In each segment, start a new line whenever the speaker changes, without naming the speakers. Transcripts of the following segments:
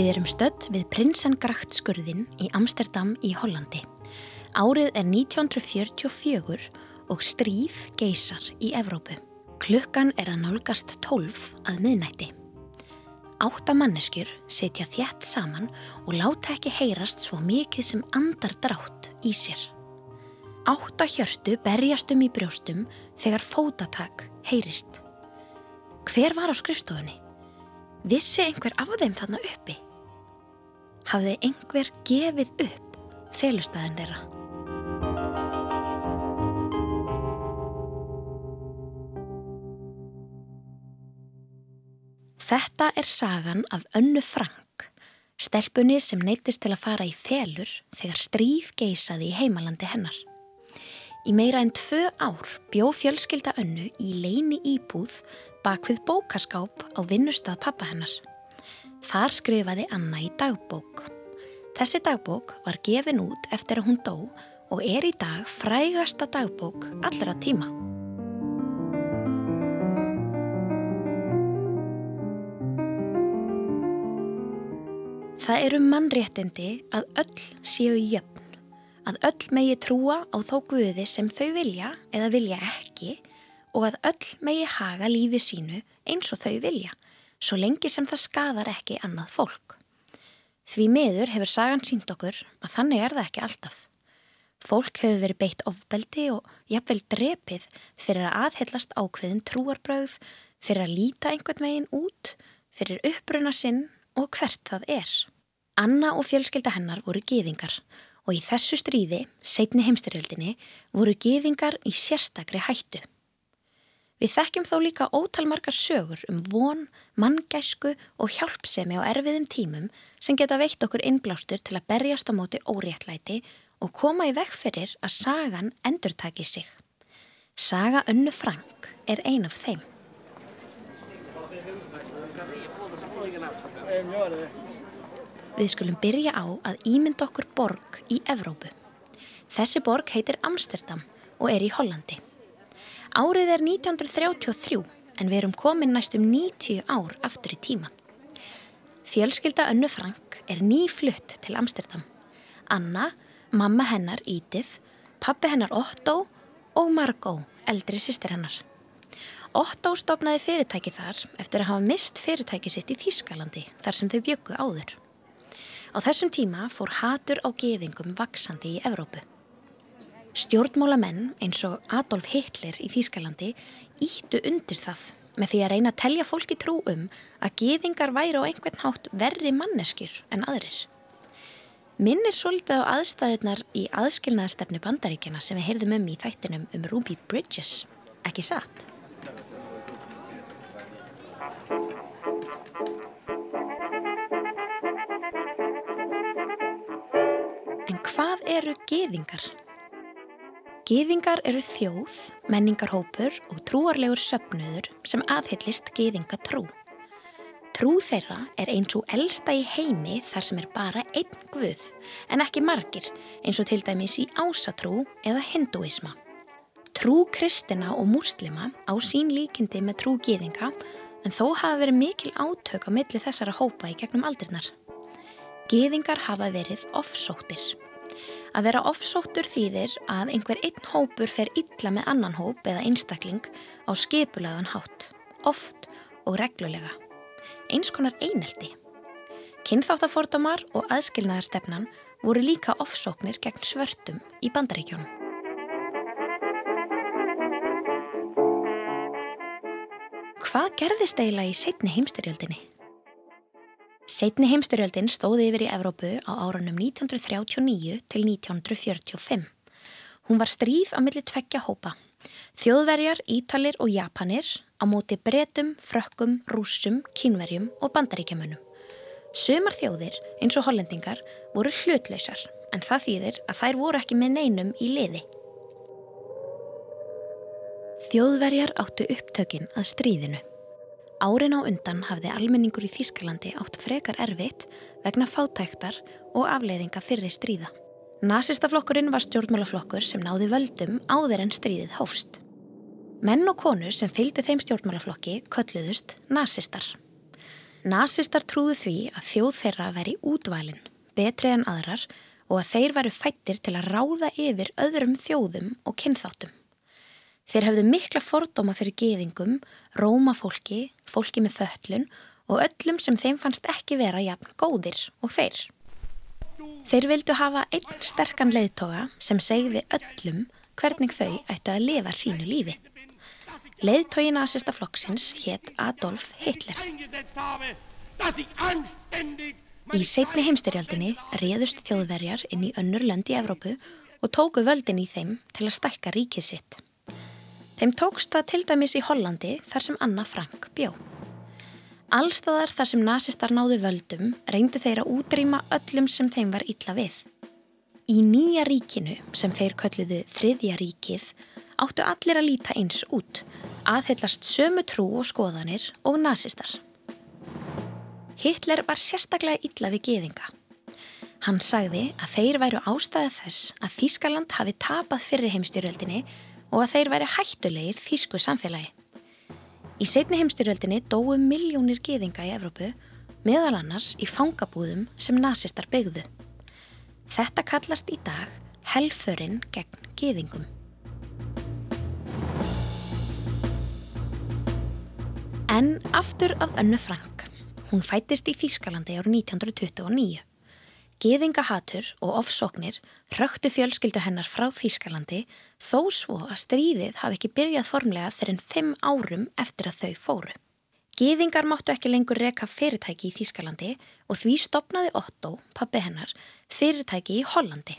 Við erum stödd við Prinsengracht skurðin í Amsterdam í Hollandi. Árið er 1944 og stríð geysar í Evrópu. Klukkan er að nálgast 12 að miðnætti. Átta manneskjur setja þjætt saman og láta ekki heyrast svo mikið sem andar drátt í sér. Átta hjörtu berjast um í brjóstum þegar fótatak heyrist. Hver var á skrifstofunni? Vissi einhver af þeim þarna uppi? Hafði einhver gefið upp felustæðin þeirra? Þetta er sagan af Önnu Frank, stelpunni sem neytist til að fara í felur þegar stríð geysaði í heimalandi hennar. Í meira en tvö ár bjó fjölskylda Önnu í leini íbúð bak við bókaskáp á vinnustad pappa hennar. Þar skrifaði Anna í dagbók. Þessi dagbók var gefin út eftir að hún dó og er í dag frægasta dagbók allra tíma. Það eru mannréttindi að öll séu jöfn, að öll megi trúa á þó guði sem þau vilja eða vilja ekki og að öll megi haga lífi sínu eins og þau vilja, svo lengi sem það skadar ekki annað fólk. Því miður hefur sagan sínt okkur að þannig er það ekki alltaf. Fólk hefur verið beitt ofbeldi og jafnvel drepið fyrir að aðhyllast ákveðin trúarbröð, fyrir að líta einhvern veginn út, fyrir uppruna sinn og hvert það er. Anna og fjölskylda hennar voru geðingar og í þessu stríði, setni heimstyrjöldinni, voru geðingar í sérstakri hættu. Við þekkjum þó líka ótalmarkar sögur um von, manngæsku og hjálpsemi á erfiðum tímum sem geta veitt okkur innblástur til að berjast á móti óréttlæti og koma í vekk fyrir að sagan endurtaki sig. Saga Önnu Frank er ein af þeim. Við skulum byrja á að ímynda okkur borg í Evrópu. Þessi borg heitir Amsterdam og er í Hollandi. Árið er 1933 en við erum komin næstum 90 ár aftur í tíman. Fjölskylda Önnu Frank er nýflutt til Amsterdam. Anna, mamma hennar Ídið, pappi hennar Otto og Margó, eldri sýstir hennar. Otto stopnaði fyrirtæki þar eftir að hafa mist fyrirtæki sitt í Þískalandi þar sem þau byggu áður. Á þessum tíma fór hatur á geðingum vaksandi í Evrópu. Stjórnmálamenn eins og Adolf Hitler í Þýskalandi íttu undir það með því að reyna að telja fólki trú um að geðingar væri á einhvern hátt verri manneskir en aðrir. Minnir svolítið á aðstæðunar í aðskilnaðastefnu bandaríkjana sem við heyrðum um í þættinum um Ruby Bridges, ekki satt? En hvað eru geðingar? Gýðingar eru þjóð, menningarhópur og trúarlegur söpnuður sem aðhyllist gýðinga trú. Þeirra er eins og elsta í heimi þar sem er bara einn guð en ekki margir eins og til dæmis í ásatrú eða hinduisma. Trú kristina og muslima á sín líkindi með trú gýðinga en þó hafa verið mikil átök á milli þessara hópa í gegnum aldrinnar. Gýðingar hafa verið offsóttir. Að vera ofsóttur þýðir að einhver einn hópur fer illa með annan hóp eða einstakling á skipulaðan hátt, oft og reglulega. Eins konar eineldi. Kynþáttafordamar og aðskilnaðarstefnan voru líka ofsóknir gegn svörtum í bandaríkjónum. Hvað gerðist eiginlega í setni heimstyrjöldinni? Setni heimstyrjöldin stóði yfir í Evrópu á árunum 1939 til 1945. Hún var stríð á milli tveggja hópa. Þjóðverjar, Ítalir og Japanir á móti bretum, frökkum, rúsum, kínverjum og bandaríkjamunum. Sumar þjóðir, eins og hollendingar, voru hlutlausar en það þýðir að þær voru ekki með neinum í liði. Þjóðverjar áttu upptökin að stríðinu. Árin á undan hafði almenningur í Þýskalandi átt frekar erfitt vegna fátæktar og afleiðinga fyrri stríða. Nasistaflokkurinn var stjórnmálaflokkur sem náði völdum áður en stríðið hófst. Menn og konur sem fylgdu þeim stjórnmálaflokki kölluðust nasistar. Nasistar trúðu því að þjóð þeirra veri útvalin, betri en aðrar og að þeir veru fættir til að ráða yfir öðrum þjóðum og kynþáttum. Þeir hefðu mikla fordóma fyrir geðingum, rómafólki, fólki með föllun og öllum sem þeim fannst ekki vera jafn góðir og þeir. Þeir vildu hafa einn sterkan leiðtoga sem segði öllum hvernig þau ættu að lifa sínu lífi. Leiðtógin aðsista flokksins hétt Adolf Hitler. Í setni heimstyrjaldinni réðust þjóðverjar inn í önnur lönd í Evrópu og tóku völdin í þeim til að stækka ríkið sitt. Þeim tókst það til dæmis í Hollandi þar sem Anna Frank bjó. Allstaðar þar sem nazistar náðu völdum reyndu þeir að útrýma öllum sem þeim var illa við. Í nýja ríkinu sem þeir kölluðu þriðja ríkið áttu allir að líta eins út, aðhyllast sömu trú og skoðanir og nazistar. Hitler var sérstaklega illa við geðinga. Hann sagði að þeir væru ástæðið þess að Þískaland hafi tapað fyrir heimstyrjöldinni og að þeir væri hættulegir þýsku samfélagi. Í setni heimstyrjöldinni dóu miljónir geðinga í Evrópu, meðal annars í fangabúðum sem nazistar byggðu. Þetta kallast í dag helförinn gegn geðingum. En aftur af Önnu Frank. Hún fættist í Þýskalandi árið 1929. Geðingahatur og ofsóknir röktu fjölskyldu hennar frá Þýskalandi þó svo að stríðið hafi ekki byrjað formlega fyrir enn fimm árum eftir að þau fóru. Geðingar máttu ekki lengur reka fyrirtæki í Þýskalandi og því stopnaði Otto, pappi hennar, fyrirtæki í Hollandi.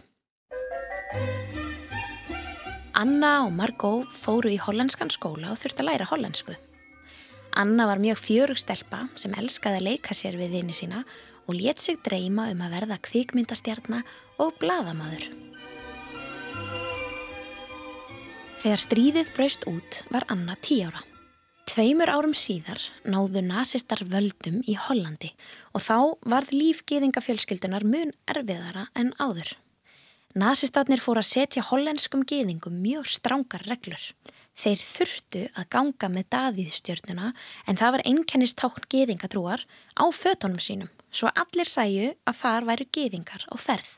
Anna og Margot fóru í hollenskan skóla og þurfti að læra hollensku. Anna var mjög fjörugstelpa sem elskaði að leika sér við vini sína og let sig dreyma um að verða kvikmyndastjarnar og bladamadur. Þegar stríðið braust út var Anna tí ára. Tveimur árum síðar náðu nazistar völdum í Hollandi og þá varð lífgeðingafjölskyldunar mun erfiðara en áður. Nazistarnir fór að setja hollenskum geðingum mjög strángar reglur. Þeir þurftu að ganga með Davíðstjörnuna en það var einkennistákn geðingatrúar á fötunum sínum svo allir sæju að þar væru geðingar á ferð.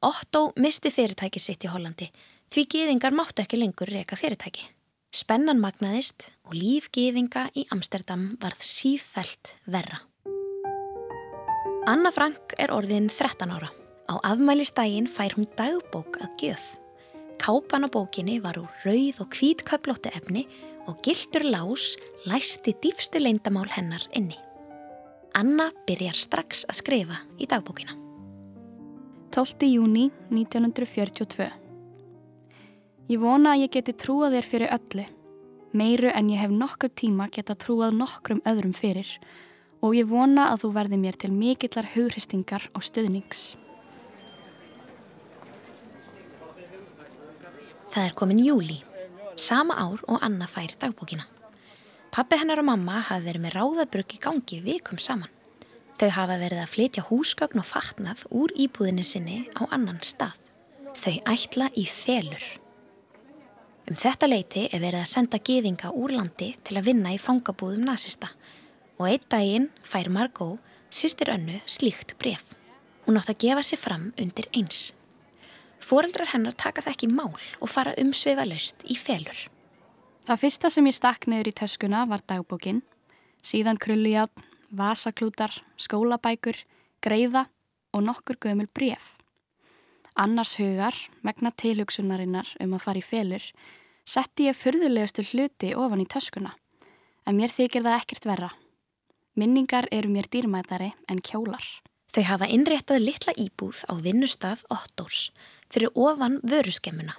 Otto misti fyrirtæki sitt í Hollandi því geðingar máttu ekki lengur reyka fyrirtæki. Spennan magnaðist og líf geðinga í Amsterdam varð sífælt verra. Anna Frank er orðin 13 ára. Á afmælistægin fær hún dagbók að gjöf. Kápan á bókinni var úr rauð og hvít köplóttu efni og gildur lás læsti dýfstu leindamál hennar inni. Anna byrjar strax að skrifa í dagbókina.
12. júni 1942 Ég vona að ég geti trúað þér fyrir öllu, meiru en ég hef nokkur tíma geta trúað nokkrum öðrum fyrir og ég vona að þú verði mér til mikillar hugristingar og stöðnings.
Það er komin júli, sama ár og Anna fær dagbókina. Pappi hennar og mamma hafa verið með ráðabrugg í gangi vikum saman. Þau hafa verið að flytja húsgögn og fatnað úr íbúðinni sinni á annan stað. Þau ætla í felur. Um þetta leiti er verið að senda geðinga úr landi til að vinna í fangabúðum nazista og einn daginn fær Margot, sýstir önnu, slíkt bref. Hún átt að gefa sér fram undir eins. Fóreldrar hennar taka það ekki mál og fara umsvefa löst í felur.
Það fyrsta sem ég stakk niður í töskuna var dagbókin, síðan krullujátn, vasaklútar, skólabækur, greiða og nokkur gömul bref. Annars hugar, megna tilhugsunarinnar um að fara í felur, setti ég fyrðulegustu hluti ofan í töskuna, en mér þykir það ekkert verra. Minningar eru mér dýrmætari en kjólar.
Þau hafa innréttað litla íbúð á vinnustaf Ottós fyrir ofan vöruskemmuna.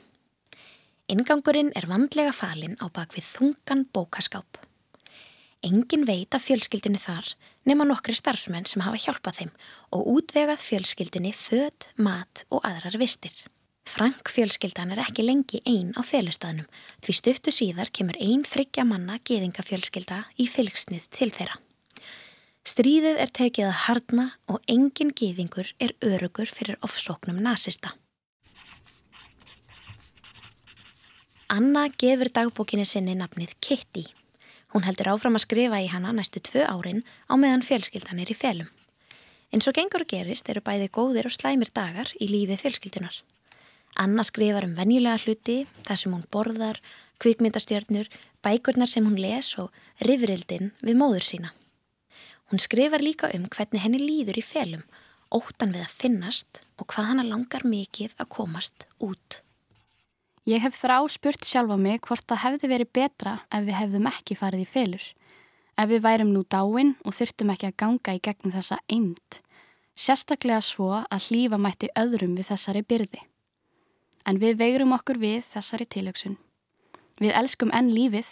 Ingangurinn er vandlega falinn á bakvið þungan bókaskáp. Engin veit af fjölskyldinni þar nema nokkri starfsmenn sem hafa hjálpað þeim og útvegað fjölskyldinni född, mat og aðrar vistir. Frank fjölskyldan er ekki lengi einn á felustafnum því stuttu síðar kemur einn þryggja manna geðingafjölskylda í fylgsnið til þeirra. Stríðið er tekið að hardna og engin geðingur er örugur fyrir ofsóknum nazista. Anna gefur dagbókinu sinni nafnið Kitty. Hún heldur áfram að skrifa í hana næstu tvö árin á meðan fjölskyldan er í felum. En svo gengur og gerist eru bæði góðir og slæmir dagar í lífi fjölskyldunar. Anna skrifar um venjulega hluti, það sem hún borðar, kvikmyndastjörnur, bækurnar sem hún les og rifrildin við móður sína. Hún skrifar líka um hvernig henni líður í felum, óttan við að finnast og hvað hana langar mikið að komast út.
Ég hef þrá spurt sjálfa mig hvort það hefði verið betra ef við hefðum ekki farið í felur. Ef við værum nú dáin og þurftum ekki að ganga í gegnum þessa eind. Sérstaklega svo að hlýfa mætti öðrum við þessari byrði. En við veirum okkur við þessari tilöksun. Við elskum enn lífið,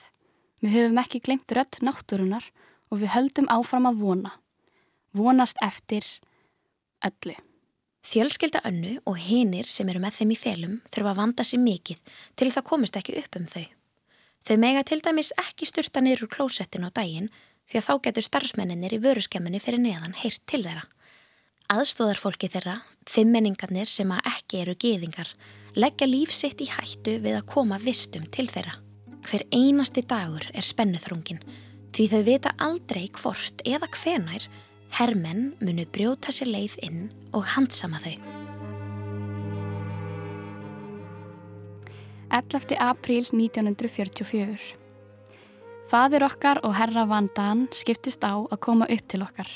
við höfum ekki glemt rött náttúrunar og við höldum áfram að vona. Vonast eftir öllu.
Fjölskylda önnu og hinir sem eru með þeim í felum þurfa að vanda sér mikið til það komist ekki upp um þau. Þau mega til dæmis ekki styrta niður úr klósettinu á daginn því að þá getur starfsmenninir í vöruskemminni fyrir neðan heyrt til þeirra. Aðstóðarfólki þeirra, fimmmenningarnir sem að ekki eru geðingar, leggja lífsitt í hættu við að koma vistum til þeirra. Hver einasti dagur er spennuþrungin því þau vita aldrei hvort eða hvenær Hermenn munu brjóta sér leið inn og handsama þau.
11. apríl 1944 Fadir okkar og herra Van Dan skiptist á að koma upp til okkar.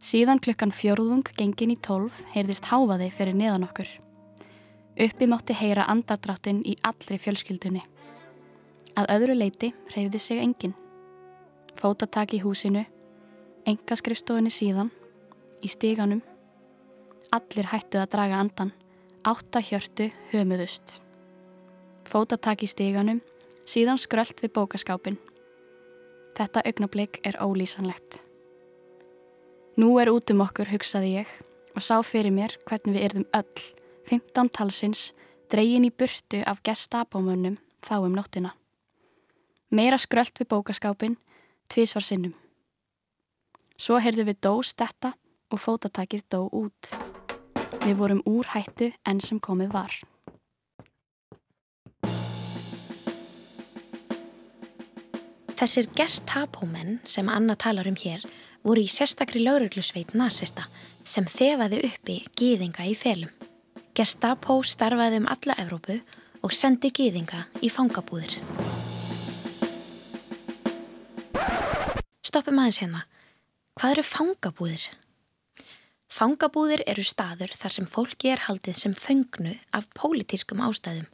Síðan klukkan fjörðung gengin í tólf heyrðist háfaði fyrir neðan okkur. Uppi mátti heyra andardráttinn í allri fjölskyldunni. Að öðru leiti hreyfði sig enginn. Fótatak í húsinu engaskrifstofinni síðan, í stíganum. Allir hættuð að draga andan, áttahjörtu hömuðust. Fótatak í stíganum, síðan skrölt við bókaskápin. Þetta augnablík er ólýsanlegt. Nú er út um okkur, hugsaði ég, og sá fyrir mér hvernig við erðum öll, 15 talsins, dreyin í burtu af gestabómunum þá um nóttina. Meira skrölt við bókaskápin, tvísvar sinnum. Svo heyrðu við dó stetta og fótatakið dó út. Við vorum úr hættu enn sem komið var.
Þessir gesthapómenn sem Anna talar um hér voru í sérstakri lauruglusveit nazista sem þefaði uppi gýðinga í felum. Gestapó starfaði um alla Evrópu og sendi gýðinga í fangabúðir. Stoppum aðeins hérna. Hvað eru fangabúðir? Fangabúðir eru staður þar sem fólki er haldið sem föngnu af pólitískum ástæðum.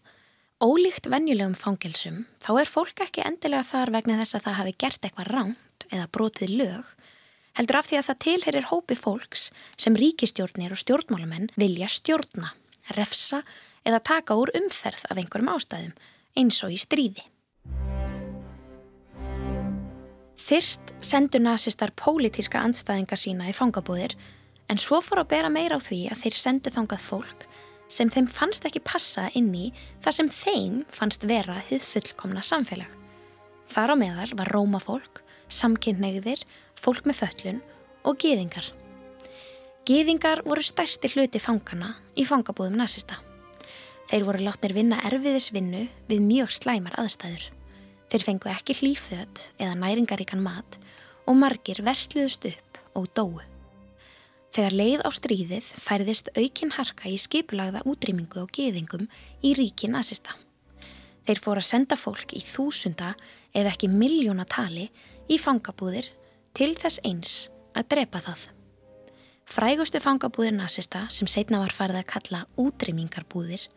Ólíkt venjulegum fangelsum þá er fólk ekki endilega þar vegna þess að það hafi gert eitthvað ránt eða brotið lög, heldur af því að það tilherir hópi fólks sem ríkistjórnir og stjórnmálamenn vilja stjórna, refsa eða taka úr umferð af einhverjum ástæðum eins og í stríði. Fyrst sendu nazistar pólitíska andstæðinga sína í fangabúðir en svo fór að bera meira á því að þeir sendu þangað fólk sem þeim fannst ekki passa inn í þar sem þeim fannst vera hið fullkomna samfélag. Þar á meðal var rómafólk, samkynneiðir, fólk með föllun og gýðingar. Gýðingar voru stærsti hluti fangana í fangabúðum nazista. Þeir voru látnir vinna erfiðisvinnu við mjög slæmar aðstæður. Þeir fengu ekki hlýföt eða næringaríkan mat og margir versluðust upp og dóu. Þegar leið á stríðið færðist aukin harka í skipulagða útrýmingu og geðingum í ríkin nazista. Þeir fóru að senda fólk í þúsunda ef ekki miljónatali í fangabúðir til þess eins að drepa það. Frægustu fangabúðir nazista sem setna var farið að kalla útrýmingarbúðir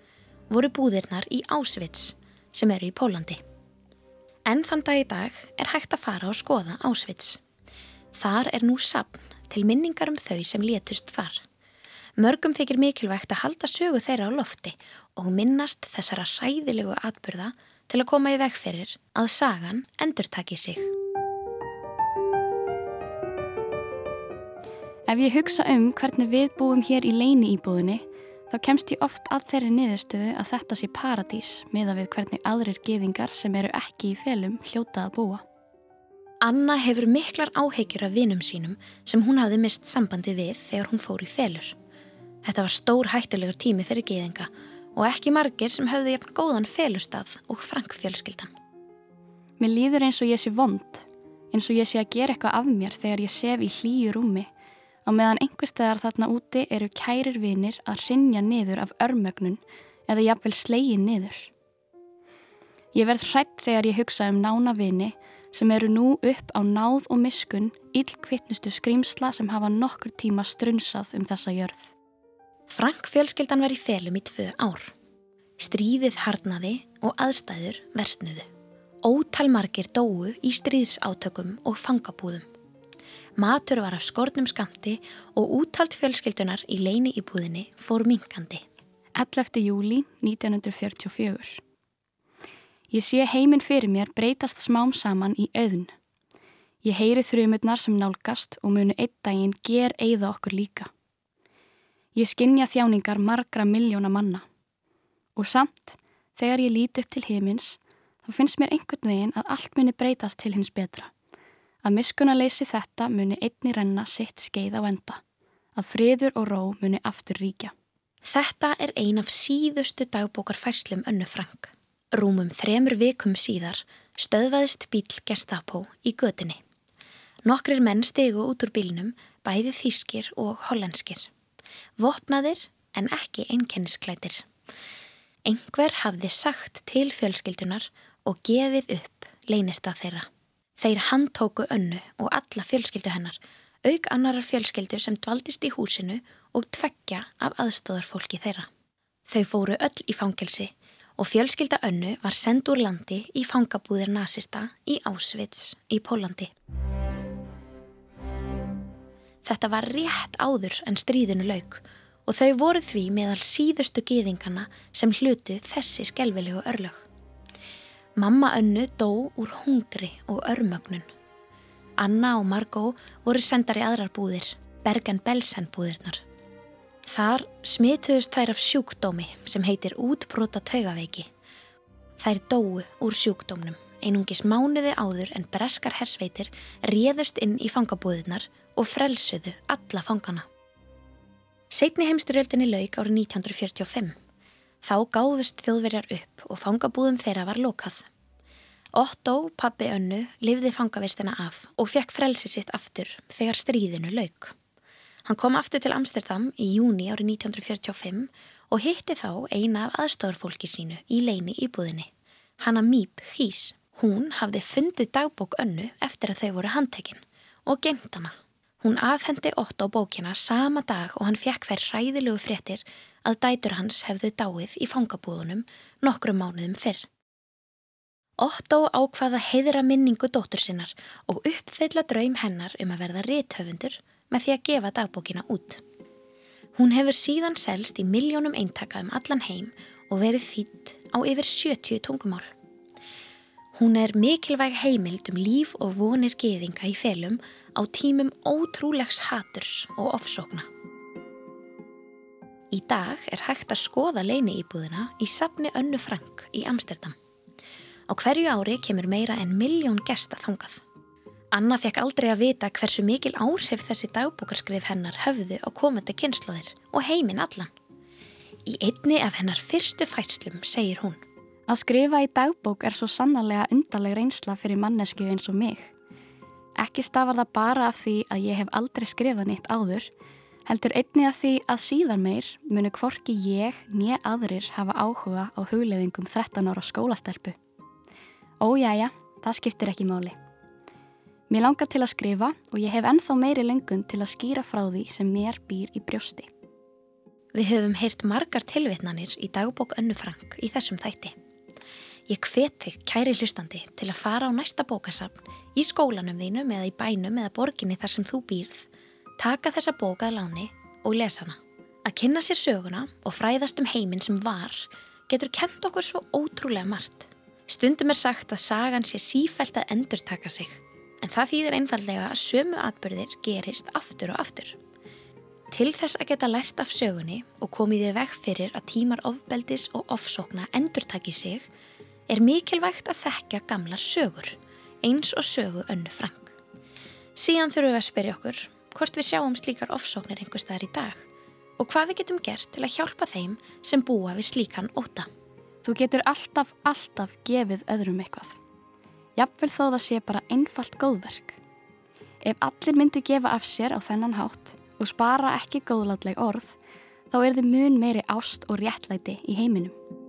voru búðirnar í Ásvits sem eru í Pólandi. En þann dag í dag er hægt að fara og skoða Ásvits. Þar er nú sapn til minningar um þau sem létust þar. Mörgum þykir mikilvægt að halda sögu þeirra á lofti og minnast þessara ræðilegu atbyrða til að koma í veg fyrir að sagan endur taki sig.
Ef ég hugsa um hvernig við búum hér í leini íbúðinni þá kemst ég oft að þeirri niðurstöðu að þetta sé paradís meða við hvernig aðrir geðingar sem eru ekki í felum hljóta að búa.
Anna hefur miklar áhegjur af vinum sínum sem hún hafði mist sambandi við þegar hún fór í felur. Þetta var stór hættulegur tími fyrir geðinga og ekki margir sem höfðu jafn góðan felustaf og frankfjölskyldan.
Mér líður eins og ég sé vond, eins og ég sé að gera eitthvað af mér þegar ég sef í hlýju rúmi á meðan einhversteðar þarna úti eru kærir vinir að rinja niður af örmögnun eða jafnvel slegin niður. Ég verð hrætt þegar ég hugsa um nána vini sem eru nú upp á náð og miskun ílkvittnustu skrýmsla sem hafa nokkur tíma strunsað um þessa jörð.
Frank fjölskyldan var í felum í tvö ár. Stríðið harnaði og aðstæður versnuðu. Ótalmargir dóu í stríðsátökum og fangabúðum. Matur var af skornum skamti og úttalt fjölskyldunar í leini í búðinni fór minkandi.
11. júli 1944 Ég sé heiminn fyrir mér breytast smám saman í auðn. Ég heyri þrjumurnar sem nálgast og munu einn daginn ger eigða okkur líka. Ég skinnja þjáningar margra miljóna manna. Og samt, þegar ég líti upp til heimins, þá finnst mér einhvern veginn að allt muni breytast til hins betra að miskunarleysi þetta muni einni renna sitt skeið á enda, að friður og ró muni aftur ríkja.
Þetta er ein af síðustu dagbókar fæslum önnu Frank. Rúmum þremur vikum síðar stöðvaðist bíl Gestapo í gödunni. Nokkrir menn stegu út úr bílnum, bæði þýskir og hollenskir. Vopnaðir en ekki einkennisklætir. Engver hafði sagt til fjölskyldunar og gefið upp leynista þeirra. Þeir handtóku önnu og alla fjölskyldu hennar, auk annarar fjölskyldu sem dvaldist í húsinu og tveggja af aðstóðarfólki þeirra. Þau fóru öll í fangelsi og fjölskylda önnu var send úr landi í fangabúðir nazista í Ásvits í Pólandi. Þetta var rétt áður en stríðinu lauk og þau voru því meðal síðustu gýðingana sem hlutu þessi skelvelegu örlög. Mamma önnu dó úr hungri og örmögnun. Anna og Margó voru sendar í aðrar búðir, Bergen-Belsen búðirnar. Þar smituðust þær af sjúkdómi sem heitir útbrota taugaveiki. Þær dóu úr sjúkdómnum, einungis mánuði áður en breskar hersveitir réðust inn í fangabúðirnar og frelsuðu alla fangana. Setni heimsturjöldinni lauk árið 1945. Þá gáðust þjóðverjar upp og fangabúðum þeirra var lokað. Otto, pappi önnu, livði fangavistina af og fekk frelsi sitt aftur þegar stríðinu lauk. Hann kom aftur til Amsterdam í júni árið 1945 og hitti þá eina af aðstofarfólki sínu í leini íbúðinni. Hanna Mýp Hís. Hún hafði fundið dagbók önnu eftir að þau voru handtekinn og gemt hana. Hún afhendi Otto bókina sama dag og hann fekk þær hræðilegu fréttir að dætur hans hefðu dáið í fangabúðunum nokkru mánuðum fyrr. Otto ákvaða heiðra minningu dóttur sinnar og uppfylla draum hennar um að verða rétthöfundur með því að gefa dagbókina út. Hún hefur síðan selst í miljónum eintaka um allan heim og verið þýtt á yfir 70 tungumál. Hún er mikilvæg heimild um líf og vonir geðinga í felum á tímum ótrúlegs haturs og ofsókna. Í dag er hægt að skoða leini íbúðina í sapni Önnu Frank í Amsterdam. Á hverju ári kemur meira en miljón gesta þangað. Anna fekk aldrei að vita hversu mikil áhrif þessi dagbókarskrif hennar höfðu á komandi kynnslóðir og heiminn allan. Í einni af hennar fyrstu fætslum segir hún
Að skrifa í dagbók er svo sannarlega undarleg reynsla fyrir mannesku eins og mig. Ekki stafar það bara af því að ég hef aldrei skrifað nýtt áður, heldur einni af því að síðan meir munu kvorki ég nýja aðrir hafa áhuga á hugleðingum 13 ára skólastelpu. Ójæja, það skiptir ekki máli. Mér langar til að skrifa og ég hef ennþá meiri lengun til að skýra frá því sem mér býr í brjósti.
Við höfum heyrt margar tilvitnanir í dagbók Önnu Frank í þessum þætti. Ég hveti kæri hlustandi til að fara á næsta bókasafn í skólanum þínum eða í bænum eða borginni þar sem þú býrð, taka þessa bókað láni og lesa hana. Að kynna sér söguna og fræðast um heiminn sem var getur kent okkur svo ótrúlega margt. Stundum er sagt að sagan sé sífælt að endur taka sig, en það þýðir einfallega að sömu atbyrðir gerist aftur og aftur. Til þess að geta lært af sögunni og komið í veg fyrir að tímar ofbeldis og ofsókna endur taki sig, er mikilvægt að þekkja gamla sögur, eins og sögu önnu Frank. Síðan þurfum við að spyrja okkur hvort við sjáum slíkar ofsóknir einhver staðar í dag og hvað við getum gert til að hjálpa þeim sem búa við slíkan óta.
Þú getur alltaf, alltaf gefið öðrum eitthvað. Jafnvel þó það sé bara einfalt góðverk. Ef allir myndu gefa af sér á þennan hátt og spara ekki góðlátleg orð, þá er þið mun meiri ást og réttlæti í heiminum.